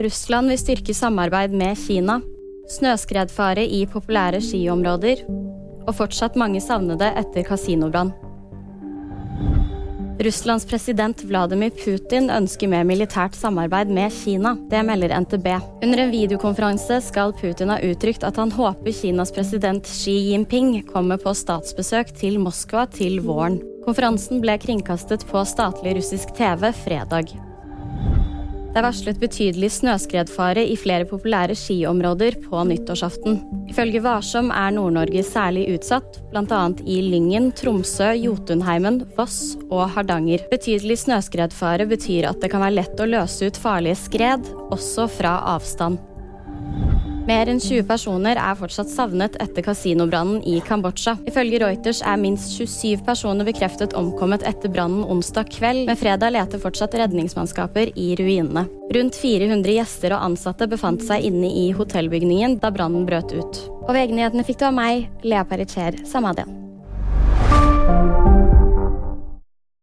Russland vil styrke samarbeid med Kina. Snøskredfare i populære skiområder. Og fortsatt mange savnede etter kasinobrann. Russlands president Vladimir Putin ønsker mer militært samarbeid med Kina. Det melder NTB. Under en videokonferanse skal Putin ha uttrykt at han håper Kinas president Xi Jinping kommer på statsbesøk til Moskva til våren. Konferansen ble kringkastet på statlig russisk TV fredag. Det er varslet betydelig snøskredfare i flere populære skiområder på nyttårsaften. Ifølge Varsom er Nord-Norge særlig utsatt, bl.a. i Lyngen, Tromsø, Jotunheimen, Voss og Hardanger. Betydelig snøskredfare betyr at det kan være lett å løse ut farlige skred, også fra avstand. Mer enn 20 personer er fortsatt savnet etter kasinobrannen i Kambodsja. Ifølge Reuters er minst 27 personer bekreftet omkommet etter brannen onsdag kveld, men fredag leter fortsatt redningsmannskaper i ruinene. Rundt 400 gjester og ansatte befant seg inne i hotellbygningen da brannen brøt ut. Og VG-nyhetene fikk du av meg, Lea Pericher Samadian.